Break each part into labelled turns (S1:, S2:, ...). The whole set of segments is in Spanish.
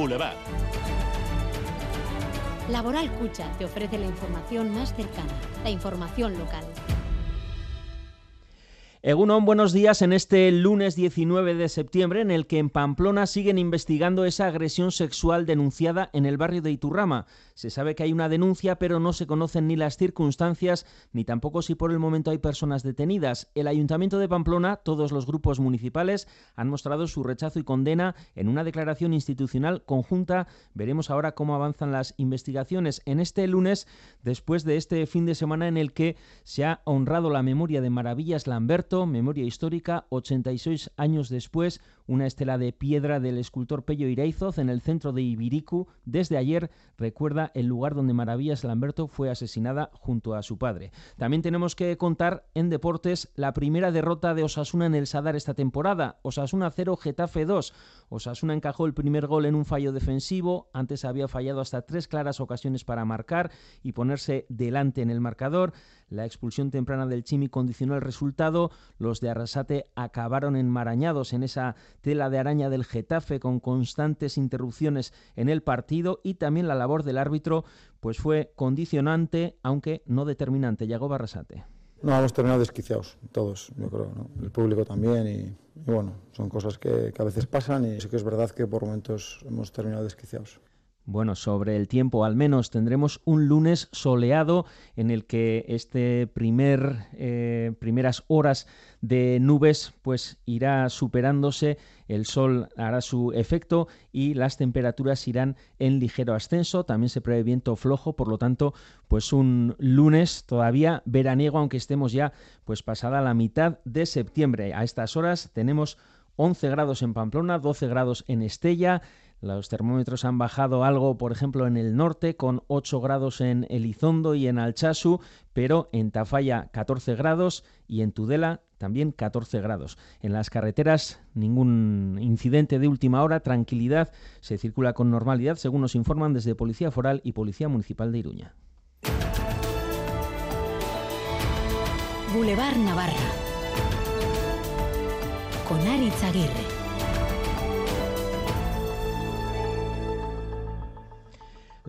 S1: Boulevard.
S2: Laboral Cucha te ofrece la información más cercana, la información local.
S3: Egunon, buenos días en este lunes 19 de septiembre en el que en Pamplona siguen investigando esa agresión sexual denunciada en el barrio de Iturrama. Se sabe que hay una denuncia, pero no se conocen ni las circunstancias ni tampoco si por el momento hay personas detenidas. El Ayuntamiento de Pamplona, todos los grupos municipales han mostrado su rechazo y condena en una declaración institucional conjunta. Veremos ahora cómo avanzan las investigaciones en este lunes, después de este fin de semana en el que se ha honrado la memoria de Maravillas Lamberto, memoria histórica, 86 años después, una estela de piedra del escultor Pello Iraizoz en el centro de Ibiricu. Desde ayer recuerda el lugar donde Maravillas Lamberto fue asesinada junto a su padre. También tenemos que contar en deportes la primera derrota de Osasuna en el Sadar esta temporada. Osasuna 0, Getafe 2. Osasuna encajó el primer gol en un fallo defensivo. Antes había fallado hasta tres claras ocasiones para marcar y ponerse delante en el marcador. La expulsión temprana del Chimi condicionó el resultado. Los de Arrasate acabaron enmarañados en esa tela de araña del Getafe con constantes interrupciones en el partido y también la labor del árbitro pues fue condicionante, aunque no determinante. Llegó Barrasate.
S4: No, hemos terminado desquiciados, todos, yo creo, el público también y, bueno, son cosas que, que a veces pasan y sí que es verdad que por momentos hemos terminado desquiciados.
S3: Bueno, sobre el tiempo al menos tendremos un lunes soleado en el que este primer eh, primeras horas de nubes pues irá superándose, el sol hará su efecto y las temperaturas irán en ligero ascenso, también se prevé viento flojo, por lo tanto, pues un lunes todavía veraniego aunque estemos ya pues pasada la mitad de septiembre. A estas horas tenemos 11 grados en Pamplona, 12 grados en Estella, los termómetros han bajado algo, por ejemplo, en el norte, con 8 grados en Elizondo y en Alchazu, pero en Tafalla 14 grados y en Tudela también 14 grados. En las carreteras ningún incidente de última hora, tranquilidad, se circula con normalidad, según nos informan desde Policía Foral y Policía Municipal de Iruña.
S2: Boulevard Navarra con Aritz.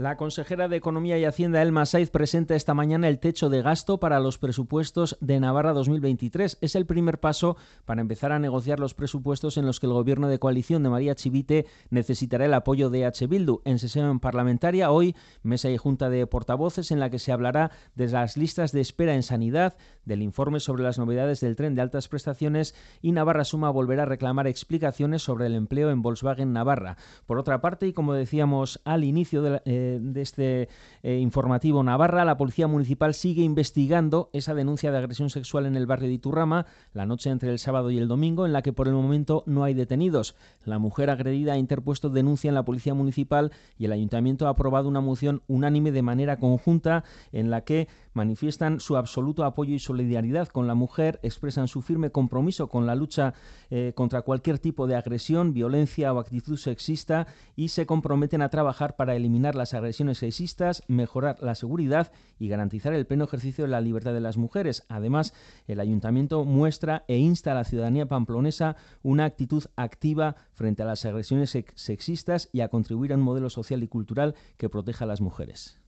S3: La consejera de Economía y Hacienda, Elma Saiz, presenta esta mañana el techo de gasto para los presupuestos de Navarra 2023. Es el primer paso para empezar a negociar los presupuestos en los que el gobierno de coalición de María Chivite necesitará el apoyo de H. Bildu. En sesión parlamentaria, hoy, mesa y junta de portavoces en la que se hablará de las listas de espera en sanidad, del informe sobre las novedades del tren de altas prestaciones y Navarra Suma volverá a reclamar explicaciones sobre el empleo en Volkswagen Navarra. Por otra parte, y como decíamos al inicio de, eh, de este eh, informativo Navarra, la Policía Municipal sigue investigando esa denuncia de agresión sexual en el barrio de Iturrama la noche entre el sábado y el domingo, en la que por el momento no hay detenidos. La mujer agredida ha interpuesto denuncia en la Policía Municipal y el Ayuntamiento ha aprobado una moción unánime de manera conjunta en la que manifiestan su absoluto apoyo y solidaridad con la mujer, expresan su firme compromiso con la lucha eh, contra cualquier tipo de agresión, violencia o actitud sexista y se comprometen a trabajar para eliminar las agresiones sexistas, mejorar la seguridad y garantizar el pleno ejercicio de la libertad de las mujeres. Además, el ayuntamiento muestra e insta a la ciudadanía pamplonesa una actitud activa frente a las agresiones sexistas y a contribuir a un modelo social y cultural que proteja a las mujeres.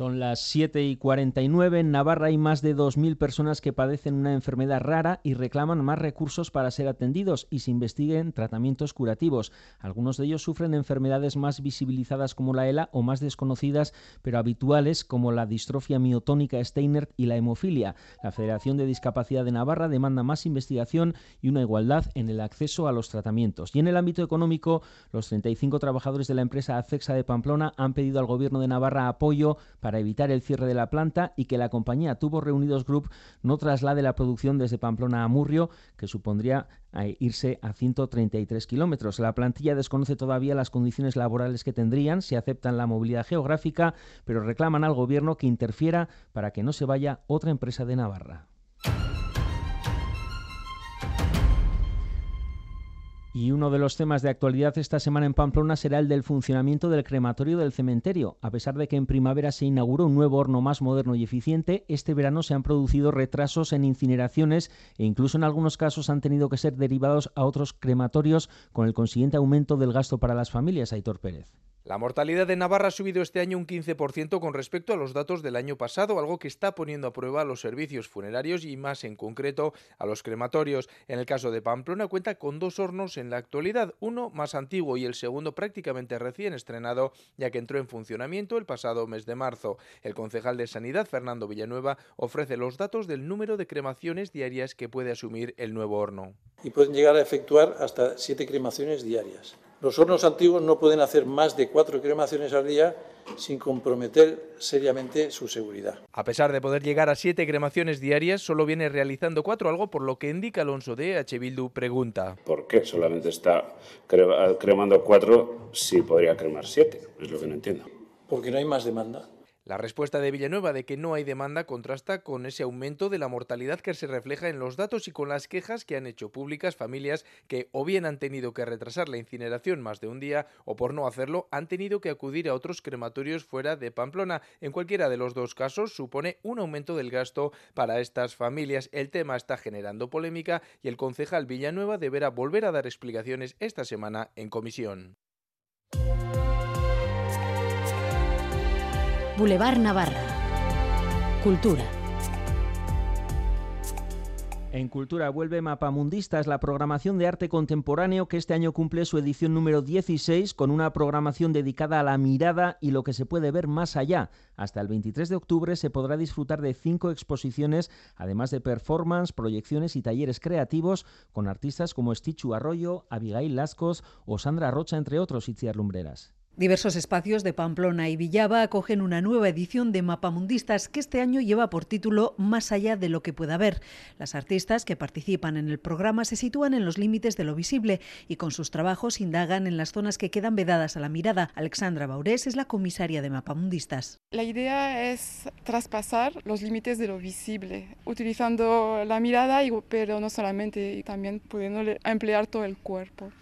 S3: Son las 7 y 49. En Navarra hay más de 2.000 personas que padecen una enfermedad rara y reclaman más recursos para ser atendidos y se investiguen tratamientos curativos. Algunos de ellos sufren enfermedades más visibilizadas como la ELA o más desconocidas pero habituales como la distrofia miotónica Steiner y la hemofilia. La Federación de Discapacidad de Navarra demanda más investigación y una igualdad en el acceso a los tratamientos. Y en el ámbito económico, los 35 trabajadores de la empresa ACEXA de Pamplona han pedido al Gobierno de Navarra apoyo para evitar el cierre de la planta y que la compañía Tubo Reunidos Group no traslade la producción desde Pamplona a Murrio, que supondría eh, irse a 133 kilómetros. La plantilla desconoce todavía las condiciones laborales que tendrían si aceptan la movilidad geográfica, pero reclaman al gobierno que interfiera para que no se vaya otra empresa de Navarra. Y uno de los temas de actualidad esta semana en Pamplona será el del funcionamiento del crematorio del cementerio. A pesar de que en primavera se inauguró un nuevo horno más moderno y eficiente, este verano se han producido retrasos en incineraciones e incluso en algunos casos han tenido que ser derivados a otros crematorios con el consiguiente aumento del gasto para las familias. Aitor Pérez.
S1: La mortalidad de Navarra ha subido este año un 15% con respecto a los datos del año pasado, algo que está poniendo a prueba los servicios funerarios y más en concreto a los crematorios. En el caso de Pamplona cuenta con dos hornos en la actualidad, uno más antiguo y el segundo prácticamente recién estrenado, ya que entró en funcionamiento el pasado mes de marzo. El concejal de Sanidad, Fernando Villanueva, ofrece los datos del número de cremaciones diarias que puede asumir el nuevo horno.
S5: Y pueden llegar a efectuar hasta siete cremaciones diarias. Los hornos antiguos no pueden hacer más de cuatro cremaciones al día sin comprometer seriamente su seguridad.
S1: A pesar de poder llegar a siete cremaciones diarias, solo viene realizando cuatro, algo por lo que indica Alonso de H. Bildu pregunta.
S6: ¿Por qué solamente está cremando cuatro si podría cremar siete? Es lo que no entiendo.
S5: Porque no hay más demanda.
S1: La respuesta de Villanueva de que no hay demanda contrasta con ese aumento de la mortalidad que se refleja en los datos y con las quejas que han hecho públicas familias que o bien han tenido que retrasar la incineración más de un día o por no hacerlo han tenido que acudir a otros crematorios fuera de Pamplona. En cualquiera de los dos casos supone un aumento del gasto para estas familias. El tema está generando polémica y el concejal Villanueva deberá volver a dar explicaciones esta semana en comisión.
S2: Boulevard Navarra. Cultura.
S3: En Cultura vuelve Mapamundistas, la programación de arte contemporáneo que este año cumple su edición número 16 con una programación dedicada a la mirada y lo que se puede ver más allá. Hasta el 23 de octubre se podrá disfrutar de cinco exposiciones, además de performance, proyecciones y talleres creativos con artistas como Estichu Arroyo, Abigail Lascos o Sandra Rocha, entre otros, Itziar Lumbreras.
S7: Diversos espacios de Pamplona y Villaba acogen una nueva edición de Mapamundistas que este año lleva por título Más allá de lo que pueda ver. Las artistas que participan en el programa se sitúan en los límites de lo visible y con sus trabajos indagan en las zonas que quedan vedadas a la mirada. Alexandra Baurés es la comisaria de Mapamundistas.
S8: La idea es traspasar los límites de lo visible, utilizando la mirada, pero no solamente, también pudiendo emplear todo el cuerpo.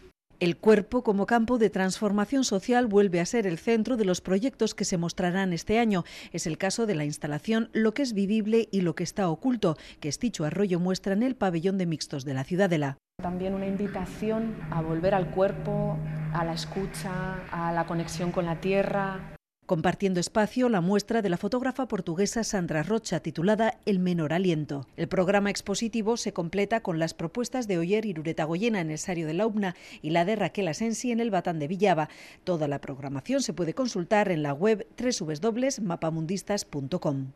S7: El cuerpo como campo de transformación social vuelve a ser el centro de los proyectos que se mostrarán este año. Es el caso de la instalación Lo que es vivible y lo que está oculto, que Esticho Arroyo muestra en el pabellón de mixtos de la Ciudadela.
S9: También una invitación a volver al cuerpo, a la escucha, a la conexión con la tierra,
S7: compartiendo espacio la muestra de la fotógrafa portuguesa Sandra Rocha titulada El menor aliento. El programa expositivo se completa con las propuestas de Oyer Irureta Goyena en el Sario de la UBNA y la de Raquel Asensi en el Batán de Villaba. Toda la programación se puede consultar en la web www.mapamundistas.com.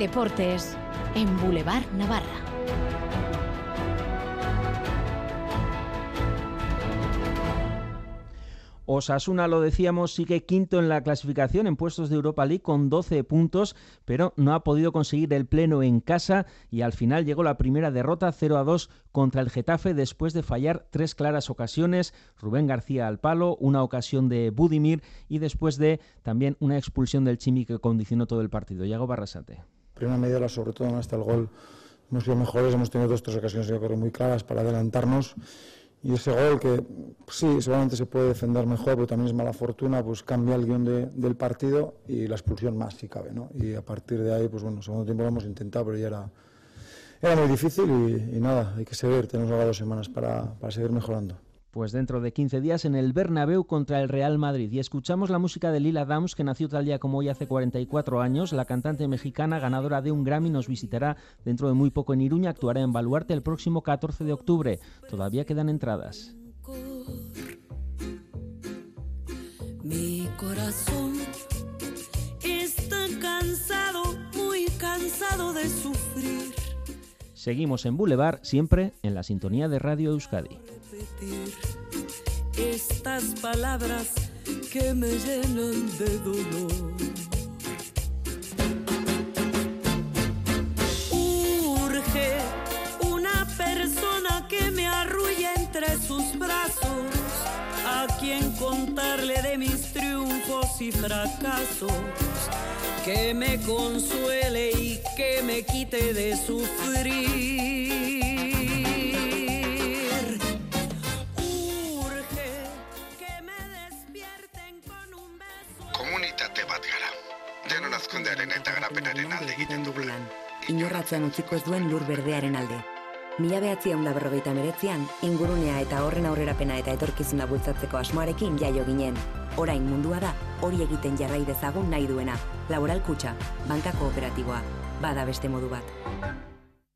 S2: Deportes en Boulevard Navarra.
S3: Osasuna, lo decíamos, sigue quinto en la clasificación en puestos de Europa League con 12 puntos, pero no ha podido conseguir el pleno en casa y al final llegó la primera derrota 0 a 2 contra el Getafe después de fallar tres claras ocasiones, Rubén García al palo, una ocasión de Budimir y después de también una expulsión del Chimi que condicionó todo el partido. Yago Barrasate.
S4: Primera media, sobre todo hasta el gol, hemos sido mejores, hemos tenido dos tres ocasiones yo creo muy claras para adelantarnos y ese gol que sí, seguramente se puede defender mejor, pero también es mala fortuna, pues cambia el guion del partido y la expulsión más si cabe, ¿no? Y a partir de ahí, pues bueno, segundo tiempo lo hemos intentado, pero ya era, era muy difícil y, nada, hay que seguir, tenemos ahora dos semanas para, para seguir mejorando.
S3: Pues dentro de 15 días en el Bernabéu contra el Real Madrid. Y escuchamos la música de Lila Downs, que nació tal día como hoy hace 44 años. La cantante mexicana, ganadora de un Grammy, nos visitará dentro de muy poco en Iruña. Actuará en Baluarte el próximo 14 de octubre. Todavía quedan entradas.
S10: Mi corazón está cansado, muy cansado de sufrir.
S3: Seguimos en Boulevard, siempre en la sintonía de Radio Euskadi
S10: estas palabras que me llenan de dolor. Urge una persona que me arrulle entre sus brazos, a quien contarle de mis triunfos y fracasos que me consuele y que me quite de sufrir. Urge que me despierten con un beso.
S11: Komunitate bat gara. Denon azkundearen eta garapenaren alde egiten dugula.
S12: Inorratzean utziko ez duen lur berdearen alde. Mila behatzian da berrogeita meretzian, ingurunea eta horren aurrerapena eta etorkizuna bultzatzeko asmoarekin jaio ginen. Orain mundua da, hori egiten jarrai dezagun nahi duena. Laboral kutxa, banka kooperatiboa, bada beste modu bat.